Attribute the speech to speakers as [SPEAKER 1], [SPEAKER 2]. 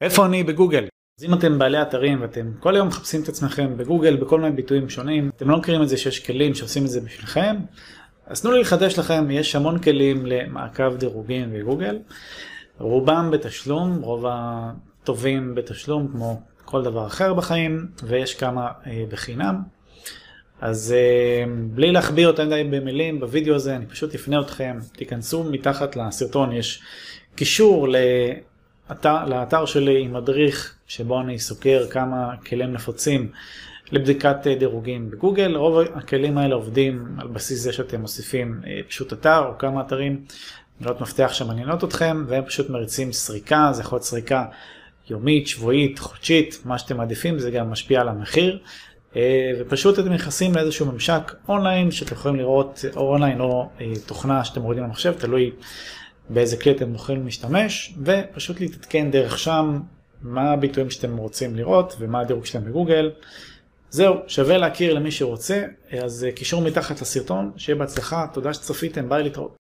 [SPEAKER 1] איפה אני בגוגל? אז אם אתם בעלי אתרים ואתם כל היום מחפשים את עצמכם בגוגל בכל מיני ביטויים שונים, אתם לא מכירים את זה שיש כלים שעושים את זה בשבילכם, אז תנו לי לחדש לכם, יש המון כלים למעקב דירוגים בגוגל, רובם בתשלום, רוב הטובים בתשלום כמו כל דבר אחר בחיים, ויש כמה אה, בחינם. אז אה, בלי להכביר יותר מדי במילים בווידאו הזה, אני פשוט אפנה אתכם, תיכנסו מתחת לסרטון, יש קישור לאתר, לאתר שלי עם מדריך שבו אני סוקר כמה כלים נפוצים לבדיקת אה, דירוגים בגוגל. רוב הכלים האלה עובדים על בסיס זה שאתם מוסיפים פשוט אתר או כמה אתרים, מילות מפתח שמעניינות אתכם, והם פשוט מריצים סריקה, זה יכול להיות סריקה יומית, שבועית, חודשית, מה שאתם מעדיפים, זה גם משפיע על המחיר. אה, ופשוט אתם נכנסים לאיזשהו ממשק אונליין שאתם יכולים לראות או אונליין או אה, תוכנה שאתם מורידים למחשב, תלוי באיזה כלי אתם בוחרים להשתמש, ופשוט להתעדכן דרך שם מה הביטויים שאתם רוצים לראות ומה הדירוג שלהם בגוגל. זהו, שווה להכיר למי שרוצה, אז אה, קישור מתחת לסרטון, שיהיה בהצלחה, תודה שצפיתם, ביי להתראות.